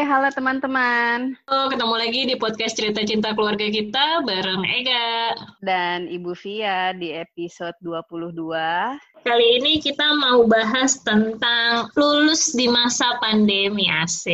Hai, halo teman-teman. Halo, ketemu lagi di podcast Cerita Cinta Keluarga kita bareng Ega. Dan Ibu Via di episode 22. Kali ini kita mau bahas tentang lulus di masa pandemi AC.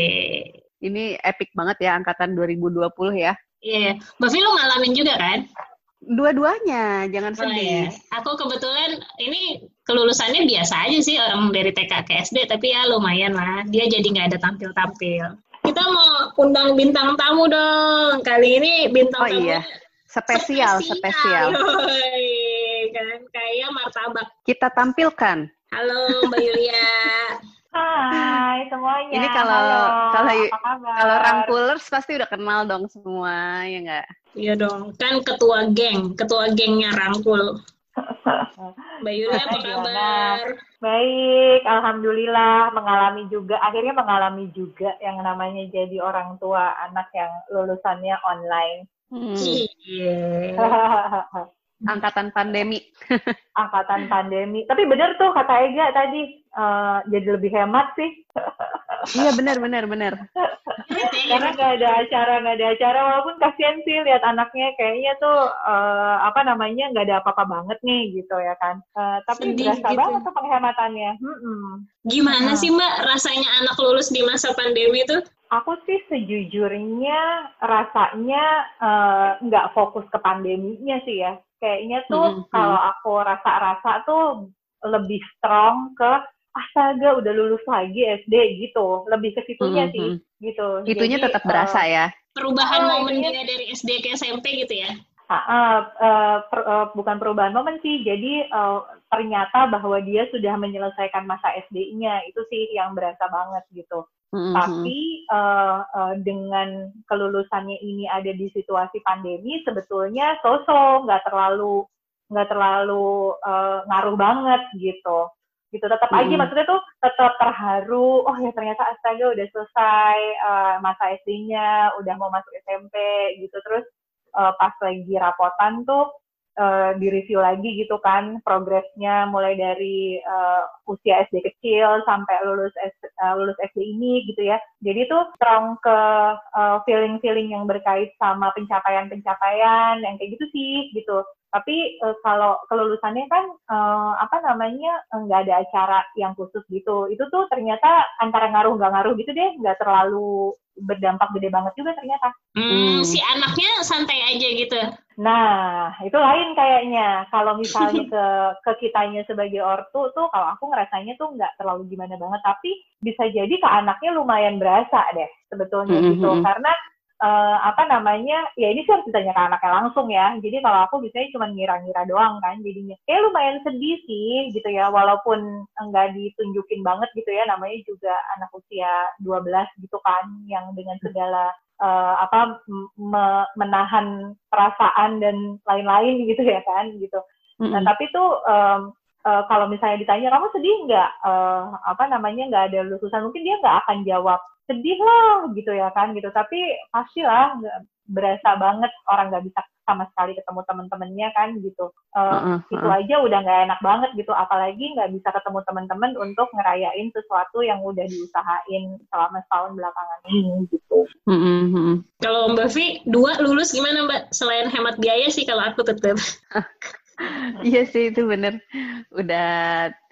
Ini epic banget ya, angkatan 2020 ya. Iya, yeah. Mbak Via lo ngalamin juga kan? Dua-duanya, jangan oh, sedih. Iya. Aku kebetulan ini kelulusannya biasa aja sih orang dari TK ke SD, tapi ya lumayan lah. Dia jadi nggak ada tampil-tampil kita mau undang bintang tamu dong. Kali ini bintang oh, tamu iya. spesial, spesial. kan kayak martabak. Kita tampilkan. Halo Mbak Yulia. Hai semuanya. Ini kalau kalau kalau rangkulers pasti udah kenal dong semua, ya nggak? Iya dong, kan ketua geng, ketua gengnya rangkul. Mbak Yulia apa kabar? Baik, alhamdulillah mengalami juga akhirnya mengalami juga yang namanya jadi orang tua anak yang lulusannya online. Hmm. Yeah. Angkatan pandemi. Angkatan pandemi. Tapi benar tuh kata Ega tadi uh, jadi lebih hemat sih. iya benar benar benar. Karena nggak ada acara nggak ada acara walaupun kasihan sih lihat anaknya kayaknya tuh uh, apa namanya nggak ada apa-apa banget nih gitu ya kan. Uh, tapi Sedih berasa gitu. banget tuh penghematannya. Hmm Gimana sih Mbak rasanya anak lulus di masa pandemi tuh? Aku sih sejujurnya rasanya nggak uh, fokus ke pandeminya sih ya. Kayaknya tuh mm -hmm. kalau aku rasa-rasa tuh lebih strong ke astaga udah lulus lagi SD gitu. Lebih ke situnya mm -hmm. sih gitu. Itunya Jadi, tetap berasa uh, ya? Perubahan uh, momen dia dari SD ke SMP gitu ya? Uh, uh, uh, per, uh, bukan perubahan momen sih. Jadi uh, ternyata bahwa dia sudah menyelesaikan masa SD-nya itu sih yang berasa banget gitu Mm-hmm. Tapi uh, uh, dengan kelulusannya ini ada di situasi pandemi, sebetulnya sosok nggak terlalu nggak terlalu uh, ngaruh banget gitu. Gitu tetap mm-hmm. aja maksudnya tuh tetap terharu. Oh ya ternyata astaga udah selesai uh, masa SD-nya, udah mau masuk SMP gitu. Terus uh, pas lagi rapotan tuh uh, direview lagi gitu kan progresnya mulai dari uh, usia SD kecil sampai lulus S, uh, lulus SD ini gitu ya. Jadi tuh strong ke feeling feeling-feeling yang berkait sama pencapaian-pencapaian yang kayak gitu sih gitu. Tapi uh, kalau kelulusannya kan uh, apa namanya nggak ada acara yang khusus gitu. Itu tuh ternyata antara ngaruh nggak ngaruh gitu deh, nggak terlalu berdampak gede banget juga ternyata. Hmm, si anaknya santai aja gitu. Nah, itu lain kayaknya. Kalau misalnya ke ke kitanya sebagai ortu tuh kalau aku ngerasanya tuh nggak terlalu gimana banget, tapi bisa jadi ke anaknya lumayan berasa deh sebetulnya mm-hmm. gitu. Karena uh, apa namanya? Ya ini sih harus ditanya ke anaknya langsung ya. Jadi kalau aku biasanya cuma ngira-ngira doang kan jadinya. Kayak lumayan sedih sih gitu ya walaupun nggak ditunjukin banget gitu ya namanya juga anak usia 12 gitu kan yang dengan segala uh, apa me menahan perasaan dan lain-lain gitu ya kan gitu. Mm-hmm. Nah tapi tuh um, uh, kalau misalnya ditanya kamu sedih nggak uh, apa namanya nggak ada lulusan mungkin dia nggak akan jawab sedih lah gitu ya kan gitu. Tapi pastilah berasa banget orang nggak bisa sama sekali ketemu temen-temennya kan gitu. Uh, uh, uh, itu aja udah nggak enak banget gitu. Apalagi nggak bisa ketemu temen-temen untuk ngerayain sesuatu yang udah diusahain selama setahun belakangan ini gitu. Kalau Mbak Vi dua lulus gimana Mbak? Selain hemat biaya sih kalau aku tetap Iya sih itu bener. Udah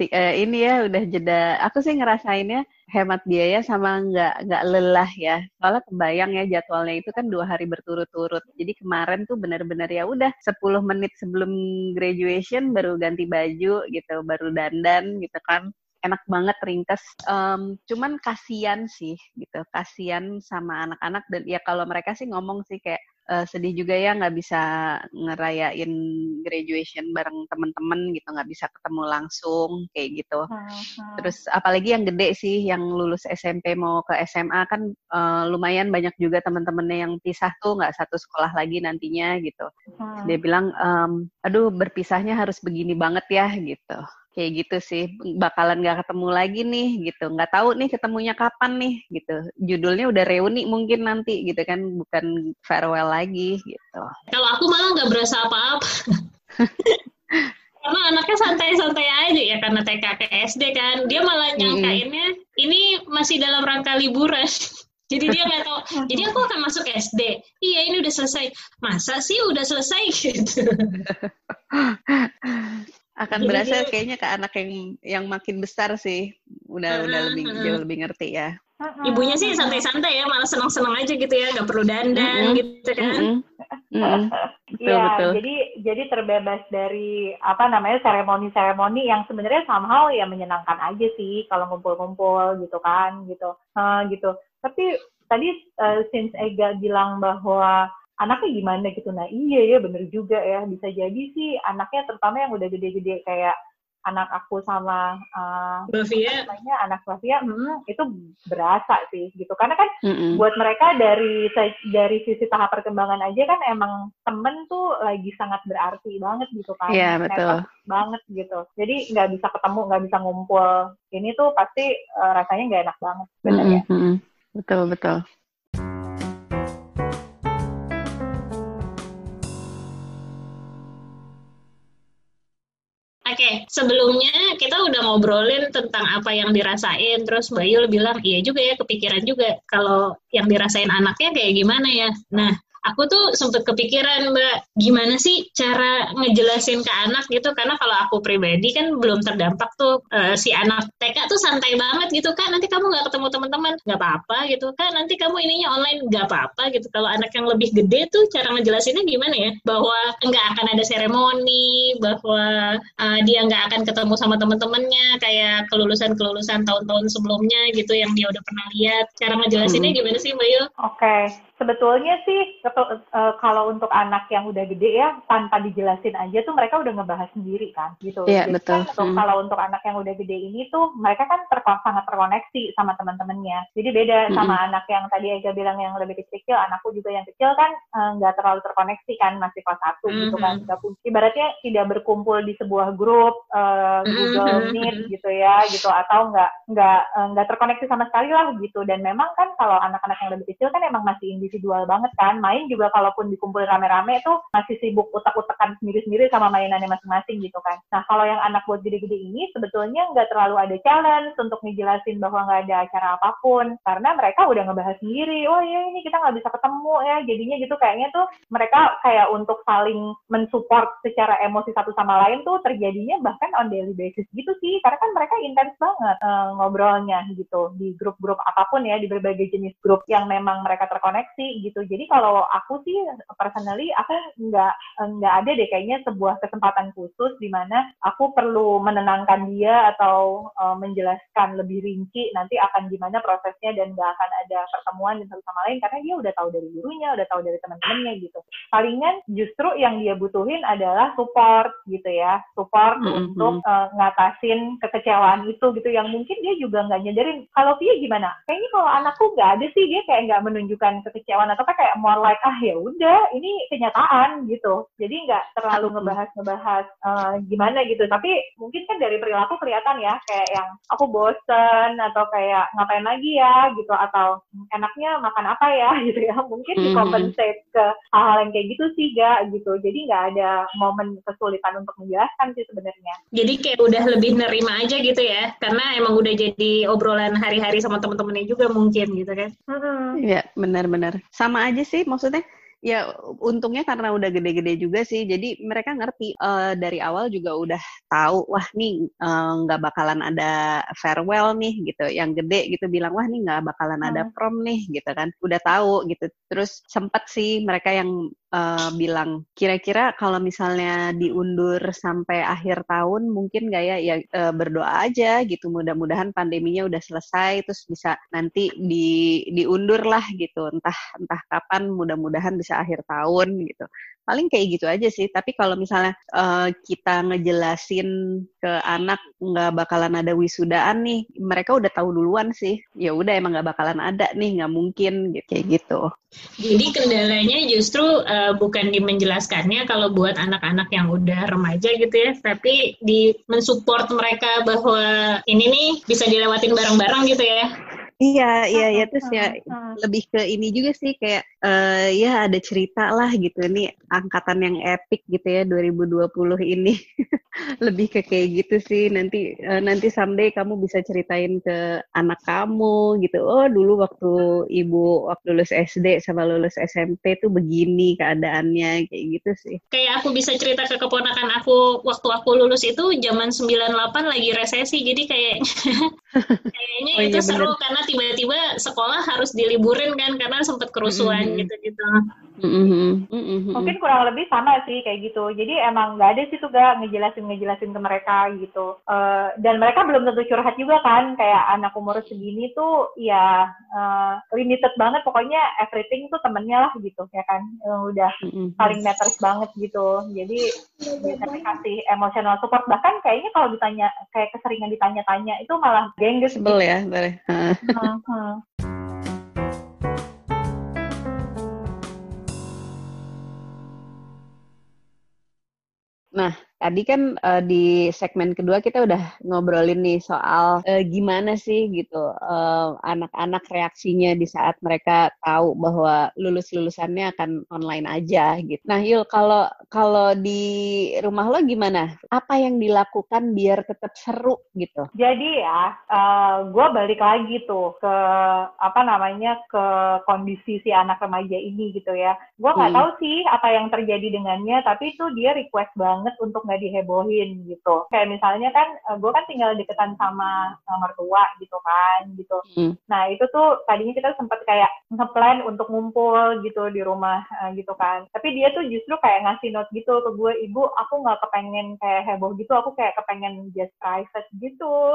uh, ini ya udah jeda. Aku sih ngerasainnya hemat biaya sama nggak nggak lelah ya. Soalnya kebayang ya jadwalnya itu kan dua hari berturut-turut. Jadi kemarin tuh bener-bener ya udah 10 menit sebelum graduation baru ganti baju gitu, baru dandan gitu kan enak banget ringkes. Um, cuman kasihan sih gitu, kasihan sama anak-anak dan ya kalau mereka sih ngomong sih kayak uh, sedih juga ya nggak bisa ngerayain graduation bareng temen-temen gitu, nggak bisa ketemu langsung kayak gitu. Hmm. Terus apalagi yang gede sih, yang lulus SMP mau ke SMA kan uh, lumayan banyak juga temen-temennya yang pisah tuh nggak satu sekolah lagi nantinya gitu. Hmm. Dia bilang, um, aduh berpisahnya harus begini banget ya gitu kayak gitu sih bakalan nggak ketemu lagi nih gitu nggak tahu nih ketemunya kapan nih gitu judulnya udah reuni mungkin nanti gitu kan bukan farewell lagi gitu kalau aku malah nggak berasa apa-apa karena anaknya santai-santai aja ya karena TK ke SD kan dia malah nyangkainnya mm -hmm. ini masih dalam rangka liburan Jadi dia nggak tahu. Jadi aku akan masuk SD. Iya ini udah selesai. Masa sih udah selesai gitu. akan Jadi berasa kayaknya ke anak yang yang makin besar sih. Udah uh, udah lebih uh, jauh lebih ngerti ya. Ibunya sih santai-santai ya, malah senang-senang aja gitu ya, nggak perlu dandan mm -hmm. gitu kan. Mm -hmm. betul, ya, betul. jadi jadi terbebas dari apa namanya seremoni-seremoni yang sebenarnya somehow ya menyenangkan aja sih kalau ngumpul-ngumpul gitu kan gitu, uh, gitu. Tapi tadi uh, since Ega bilang bahwa anaknya gimana gitu, nah iya ya bener juga ya. Bisa jadi sih anaknya terutama yang udah gede-gede kayak anak aku sama uh, namanya anak Sofia hmm, itu berasa sih gitu. Karena kan mm-hmm. buat mereka dari dari sisi tahap perkembangan aja kan emang temen tuh lagi sangat berarti banget gitu kan. Yeah, betul. banget gitu. Jadi nggak bisa ketemu nggak bisa ngumpul. Ini tuh pasti uh, rasanya nggak enak banget sebenarnya mm-hmm. betul betul sebelumnya kita udah ngobrolin tentang apa yang dirasain, terus Mbak Yul bilang, iya juga ya, kepikiran juga kalau yang dirasain anaknya kayak gimana ya. Nah, aku tuh sempet kepikiran mbak gimana sih cara ngejelasin ke anak gitu. Karena kalau aku pribadi kan belum terdampak tuh uh, si anak TK tuh santai banget gitu. Kan nanti kamu nggak ketemu teman-teman nggak apa-apa gitu. Kan nanti kamu ininya online nggak apa-apa gitu. Kalau anak yang lebih gede tuh cara ngejelasinnya gimana ya? Bahwa nggak akan ada seremoni bahwa uh, dia nggak akan ketemu sama teman-temannya kayak kelulusan-kelulusan tahun-tahun sebelumnya gitu yang dia udah pernah lihat. Cara ngejelasinnya hmm. gimana sih mbak Yul? Oke. okay sebetulnya sih uh, kalau untuk anak yang udah gede ya tanpa dijelasin aja tuh mereka udah ngebahas sendiri kan gitu. Iya Jadi betul. Kan, untuk, hmm. Kalau untuk anak yang udah gede ini tuh mereka kan ter sangat terkoneksi sama teman-temannya. Jadi beda hmm. sama anak yang tadi Ega bilang yang lebih kecil-kecil, anakku juga yang kecil kan eh, nggak uh, terlalu terkoneksi kan masih kelas satu hmm. gitu kan. Gak, ibaratnya tidak berkumpul di sebuah grup uh, Google Meet gitu ya gitu atau nggak nggak nggak terkoneksi sama sekali lah gitu. Dan memang kan kalau anak-anak yang lebih kecil kan emang masih individual banget kan. Main juga kalaupun dikumpul rame-rame tuh masih sibuk utak-utakan sendiri-sendiri sama mainannya masing-masing gitu kan. Nah kalau yang anak buat gede-gede ini sebetulnya nggak terlalu ada challenge untuk ngejelasin bahwa nggak ada acara apa pun karena mereka udah ngebahas sendiri. Oh ya ini kita nggak bisa ketemu ya. Jadinya gitu kayaknya tuh mereka kayak untuk saling mensupport secara emosi satu sama lain tuh terjadinya bahkan on daily basis gitu sih. Karena kan mereka intens banget uh, ngobrolnya gitu di grup-grup apa pun ya di berbagai jenis grup yang memang mereka terkoneksi sih gitu. Jadi kalau aku sih personally aku nggak nggak ada deh kayaknya sebuah kesempatan khusus di mana aku perlu menenangkan dia atau uh, menjelaskan lebih rinci nanti akan gimana prosesnya dan nggak akan ada pertemuan dan satu sama lain karena dia udah tahu dari gurunya, udah tahu dari teman-temannya gitu. Palingan justru yang dia butuhin adalah support gitu ya, support mm -hmm. untuk uh, ngatasin kekecewaan itu gitu yang mungkin dia juga nggak nyadarin. Kalau dia gimana? Kayaknya kalau anakku nggak ada sih dia kayak nggak menunjukkan kekecewaan kekecewaan atau kayak more like ah ya udah ini kenyataan gitu. Jadi nggak terlalu ngebahas ngebahas uh, gimana gitu. Tapi mungkin kan dari perilaku kelihatan ya kayak yang aku bosen atau kayak ngapain lagi ya gitu. Atau enaknya makan apa ya gitu ya. Mungkin mm-hmm. dikompensate ke hal-hal yang kayak gitu sih gak gitu. Jadi nggak ada momen kesulitan untuk menjelaskan sih sebenarnya. Jadi kayak udah lebih nerima aja gitu ya karena emang udah jadi obrolan hari-hari sama temen-temennya juga mungkin gitu kan. Iya mm-hmm. benar-benar sama aja sih maksudnya ya untungnya karena udah gede-gede juga sih jadi mereka ngerti. Uh, dari awal juga udah tahu wah nih eh, nggak uh, bakalan ada farewell nih gitu. Yang gede gitu bilang wah nih nggak bakalan hmm. ada prom nih gitu kan. Udah tahu gitu. Terus sempet sih mereka yang uh, bilang kira-kira kalau misalnya diundur sampai akhir tahun mungkin nggak ya? Ya uh, berdoa aja gitu. Mudah-mudahan pandeminya udah selesai terus bisa nanti di diundur lah gitu. Entah entah kapan mudah-mudahan bisa akhir tahun gitu. Paling kayak gitu aja sih. Tapi kalau misalnya uh, kita ngejelasin ke anak nggak bakalan ada wisudaan nih mereka udah tahu duluan sih. Ya udah emang nggak bakalan ada nih nggak mungkin gitu, kayak gitu jadi kendalanya justru uh, bukan di menjelaskannya kalau buat anak-anak yang udah remaja gitu ya tapi di mensupport mereka bahwa ini nih bisa dilewatin bareng-bareng gitu ya Iya, iya, ya terus ya lebih ke ini juga sih kayak uh, ya ada cerita lah gitu. Ini angkatan yang epic gitu ya 2020 ini. lebih ke kayak gitu sih. Nanti uh, nanti someday kamu bisa ceritain ke anak kamu gitu. Oh, dulu waktu ibu waktu lulus SD sama lulus SMP tuh begini keadaannya kayak gitu sih. Kayak aku bisa cerita ke keponakan aku waktu aku lulus itu zaman 98 lagi resesi. Jadi kayak kayaknya oh, itu iya, seru bener. karena tiba-tiba sekolah harus diliburin kan karena sempat kerusuhan mm-hmm. gitu-gitu. Mm-hmm. Mm-hmm. Mungkin kurang lebih sama sih kayak gitu. Jadi emang nggak ada sih tuh gak ngejelasin ngejelasin ke mereka gitu. Uh, dan mereka belum tentu curhat juga kan. Kayak anak umur segini tuh ya uh, limited banget. Pokoknya everything tuh temennya lah gitu ya kan. Uh, udah mm-hmm. paling matters banget gitu. Jadi biasanya kasih emotional support. Bahkan kayaknya kalau ditanya kayak keseringan ditanya-tanya itu malah gengges. Sebel ya, boleh. Nah, Tadi kan uh, di segmen kedua kita udah ngobrolin nih soal uh, gimana sih gitu eh, anak-anak reaksinya di saat mereka tahu bahwa lulus-lulusannya akan online aja gitu. Nah, Yul kalau kalau di rumah lo gimana? Apa yang dilakukan biar tetap seru gitu? Jadi ya, uh, gue balik lagi tuh ke apa namanya ke kondisi si anak remaja ini gitu ya. Gue nggak hmm. tahu sih apa yang terjadi dengannya, tapi itu dia request banget untuk nggak dihebohin gitu. Kayak misalnya kan eh, gue kan tinggal deketan sama uh, mertua gitu kan gitu. Hmm. nah itu tuh tadinya kita sempat kayak ngeplan untuk ngumpul gitu di rumah uh, gitu kan. Tapi dia tuh justru kayak ngasih note gitu ke gue ibu aku nggak kepengen kayak heboh gitu aku kayak kepengen just private gitu.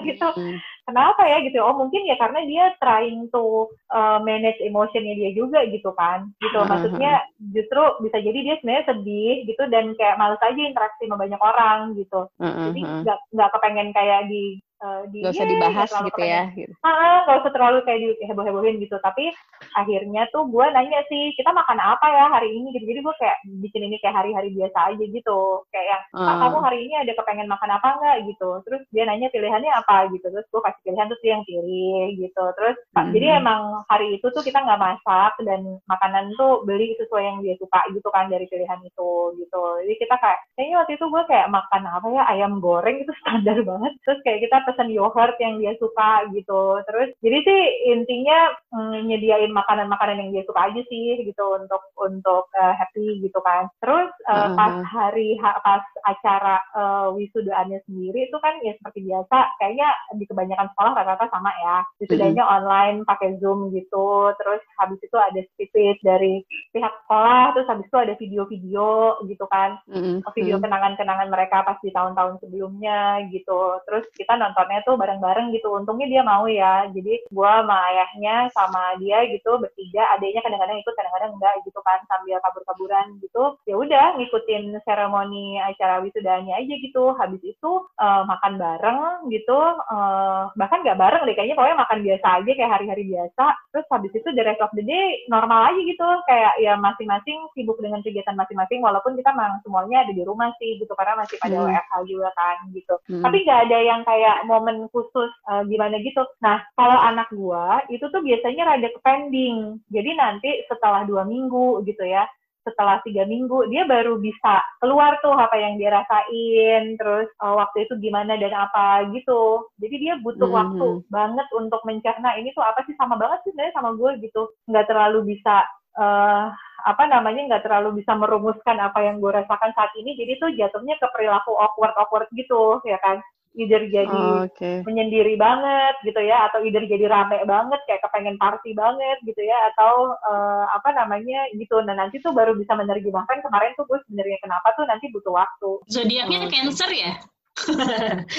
Gitu. Hmm. kenapa ya gitu? Oh mungkin ya karena dia trying to uh, manage emotionnya dia juga gitu kan. Gitu maksudnya justru bisa jadi dia sebenarnya sedih gitu dan kayak males aja interaksi sama banyak orang gitu. Uh, Jadi nggak nggak kepengen kayak di uh, di gak usah dibahas gak gitu ya gitu. Ah, gak usah terlalu kayak di heboh-hebohin gitu. Tapi akhirnya tuh gue nanya sih kita makan apa ya hari ini? Gitu. Jadi gue kayak bikin ini kayak hari-hari biasa aja gitu. Kayak yang uh. kamu hari ini ada kepengen makan apa enggak gitu. Terus dia nanya pilihannya apa gitu. Terus gue kasih pilihan terus dia yang pilih gitu. Terus hmm. jadi emang hari itu tuh kita nggak masak dan makanan tuh beli sesuai yang dia suka gitu kan dari pilihan itu gitu. Jadi kita kayak kayaknya waktu itu gue kayak makan apa ya ayam goreng itu standar banget. Terus kayak kita pesen yogurt yang dia suka gitu terus jadi sih intinya mm, nyediain makanan-makanan yang dia suka aja sih gitu untuk untuk uh, happy gitu kan terus uh, uh-huh. pas hari ha, pas acara uh, wisudaannya sendiri itu kan ya seperti biasa kayaknya di kebanyakan sekolah rata-rata sama ya wisudanya uh-huh. online pakai zoom gitu terus habis itu ada speech dari pihak sekolah terus habis itu ada video-video gitu kan uh-huh. video kenangan-kenangan mereka pas di tahun-tahun sebelumnya gitu terus kita nonton nontonnya tuh bareng-bareng gitu. Untungnya dia mau ya. Jadi gue sama ayahnya sama dia gitu bertiga adanya kadang-kadang ikut kadang-kadang enggak gitu kan sambil kabur-kaburan gitu. Ya udah ngikutin seremoni acara wisudanya aja gitu. Habis itu uh, makan bareng gitu. Uh, bahkan nggak bareng deh kayaknya pokoknya makan biasa aja kayak hari-hari biasa. Terus habis itu the rest of the day normal aja gitu. Kayak ya masing-masing sibuk dengan kegiatan masing-masing walaupun kita memang semuanya ada di rumah sih gitu karena masih pada hmm. WFH juga kan gitu. Hmm. tapi nggak ada yang kayak momen khusus uh, gimana gitu. Nah, kalau anak gua itu tuh biasanya rada pending. Jadi nanti setelah dua minggu gitu ya, setelah tiga minggu dia baru bisa keluar tuh apa yang dia rasain terus uh, waktu itu gimana dan apa gitu jadi dia butuh mm -hmm. waktu banget untuk mencerna ini tuh apa sih sama banget sih sebenarnya sama gue gitu nggak terlalu bisa uh, apa namanya nggak terlalu bisa merumuskan apa yang gue rasakan saat ini jadi tuh jatuhnya ke perilaku awkward awkward gitu ya kan either jadi oh, okay. menyendiri banget gitu ya atau either jadi rame banget kayak kepengen party banget gitu ya atau uh, apa namanya gitu. Nah nanti tuh baru bisa menerjemahkan kemarin tuh gue sebenarnya kenapa tuh nanti butuh waktu. Zodiaknya oh. cancer ya?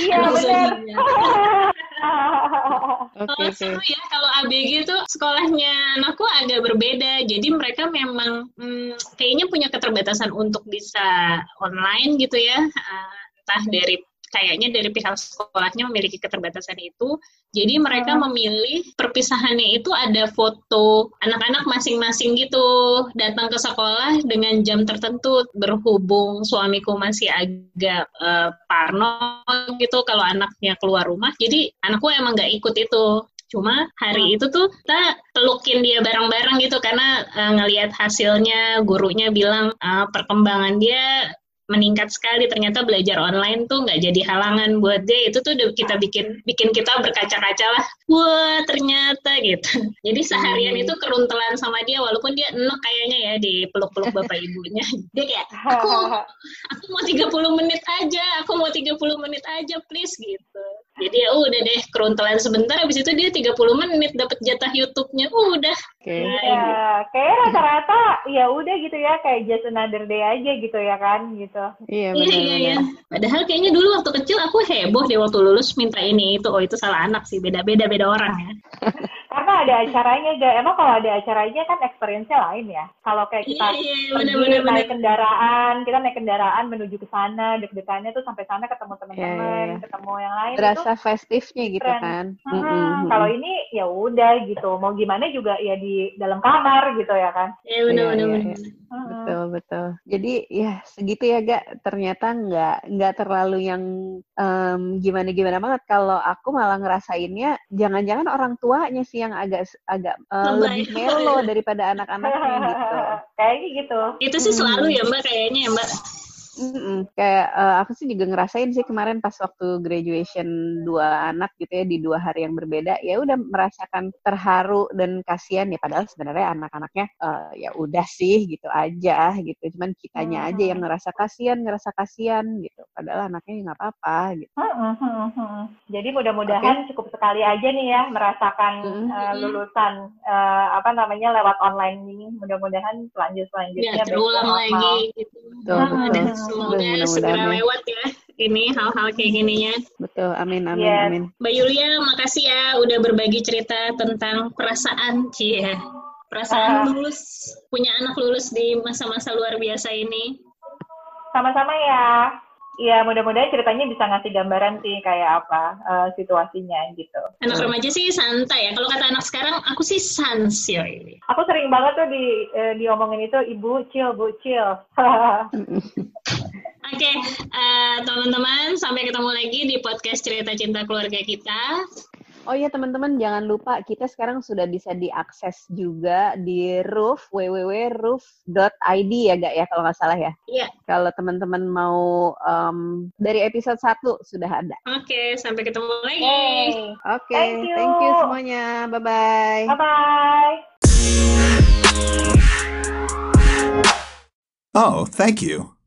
Iya benar okay, seru ya kalau ABG itu sekolahnya anakku agak berbeda. Jadi mereka memang hmm, kayaknya punya keterbatasan untuk bisa online gitu ya uh, entah dari kayaknya dari pihak sekolahnya memiliki keterbatasan itu. Jadi mereka hmm. memilih perpisahannya itu ada foto anak-anak masing-masing gitu datang ke sekolah dengan jam tertentu berhubung suamiku masih agak uh, parno gitu kalau anaknya keluar rumah. Jadi anakku emang nggak ikut itu Cuma hari itu tuh kita pelukin dia bareng-bareng gitu karena uh, ngelihat hasilnya gurunya bilang uh, perkembangan dia meningkat sekali. Ternyata belajar online tuh nggak jadi halangan buat dia. Itu tuh kita bikin bikin kita berkaca-kaca lah. Wah ternyata gitu. Jadi seharian hmm. itu keruntelan sama dia walaupun dia enak kayaknya ya di peluk-peluk bapak ibunya. Dia kayak aku aku mau 30 menit aja aku mau 30 menit aja please gitu jadi ya udah deh keruntelan sebentar habis itu dia 30 menit dapat jatah YouTube-nya udah Okay. Iya, kayak rata-rata ya udah gitu ya, kayak just another day aja gitu ya kan, gitu. Iya, iya, iya, iya. Padahal kayaknya dulu waktu kecil aku heboh deh waktu lulus minta ini itu, oh itu salah anak sih, beda-beda beda orang ya. Karena ada acaranya, gak? Emang kalau ada acaranya kan experience-nya lain ya. Kalau kayak kita iya, iya, iya pergi bener, naik kendaraan, kita naik kendaraan menuju ke sana, deg-degannya tuh sampai sana ketemu teman-teman, yeah, yeah. ketemu yang lain. Berasa itu, festifnya gitu keren. kan. Hmm, mm -hmm. Kalau ini ya udah gitu, mau gimana juga ya di dalam kamar gitu ya kan. Iya benar-benar. Yeah, yeah, yeah. Betul betul. Jadi ya segitu ya gak. Ternyata nggak nggak terlalu yang um, gimana gimana banget. Kalau aku malah ngerasainnya, jangan-jangan orang tuanya sih yang agak agak uh, lebih melo daripada anak-anaknya gitu. Kayaknya gitu. Itu sih selalu hmm. ya mbak kayaknya ya mbak. Mm-mm. Kayak uh, aku sih juga ngerasain sih kemarin pas waktu graduation dua anak gitu ya di dua hari yang berbeda ya udah merasakan terharu dan kasihan ya padahal sebenarnya anak-anaknya uh, ya udah sih gitu aja gitu cuman kitanya hmm. aja yang ngerasa kasihan ngerasa kasihan gitu padahal anaknya nggak apa-apa gitu. Hmm, hmm, hmm. Jadi mudah-mudahan okay. cukup sekali aja nih ya merasakan hmm. uh, lulusan uh, apa namanya lewat online ini mudah-mudahan selanjut selanjutnya ya, terulang lagi gitu. Betul, betul semoga segera lewat ya ini hal-hal kayak gininya. Betul, amin, amin, yes. amin. Mbak Yulia, makasih ya udah berbagi cerita tentang perasaan, cie. Perasaan uh, lulus, punya anak lulus di masa-masa luar biasa ini. Sama-sama ya. Iya, mudah-mudahan ceritanya bisa ngasih gambaran sih kayak apa uh, situasinya gitu. Anak remaja sih santai ya. Kalau kata anak sekarang, aku sih sans ya ini. Aku sering banget tuh di uh, diomongin itu, ibu chill, bu chill. Oke, okay, uh, teman-teman, sampai ketemu lagi di podcast cerita cinta keluarga kita. Oh iya teman-teman jangan lupa kita sekarang sudah bisa diakses juga di roof www.roof.id ya gak ya kalau nggak salah ya. Iya. Kalau teman-teman mau um, dari episode 1 sudah ada. Oke, okay, sampai ketemu lagi. Oke, okay, thank, you. thank you semuanya. Bye bye. Bye bye. Oh, thank you.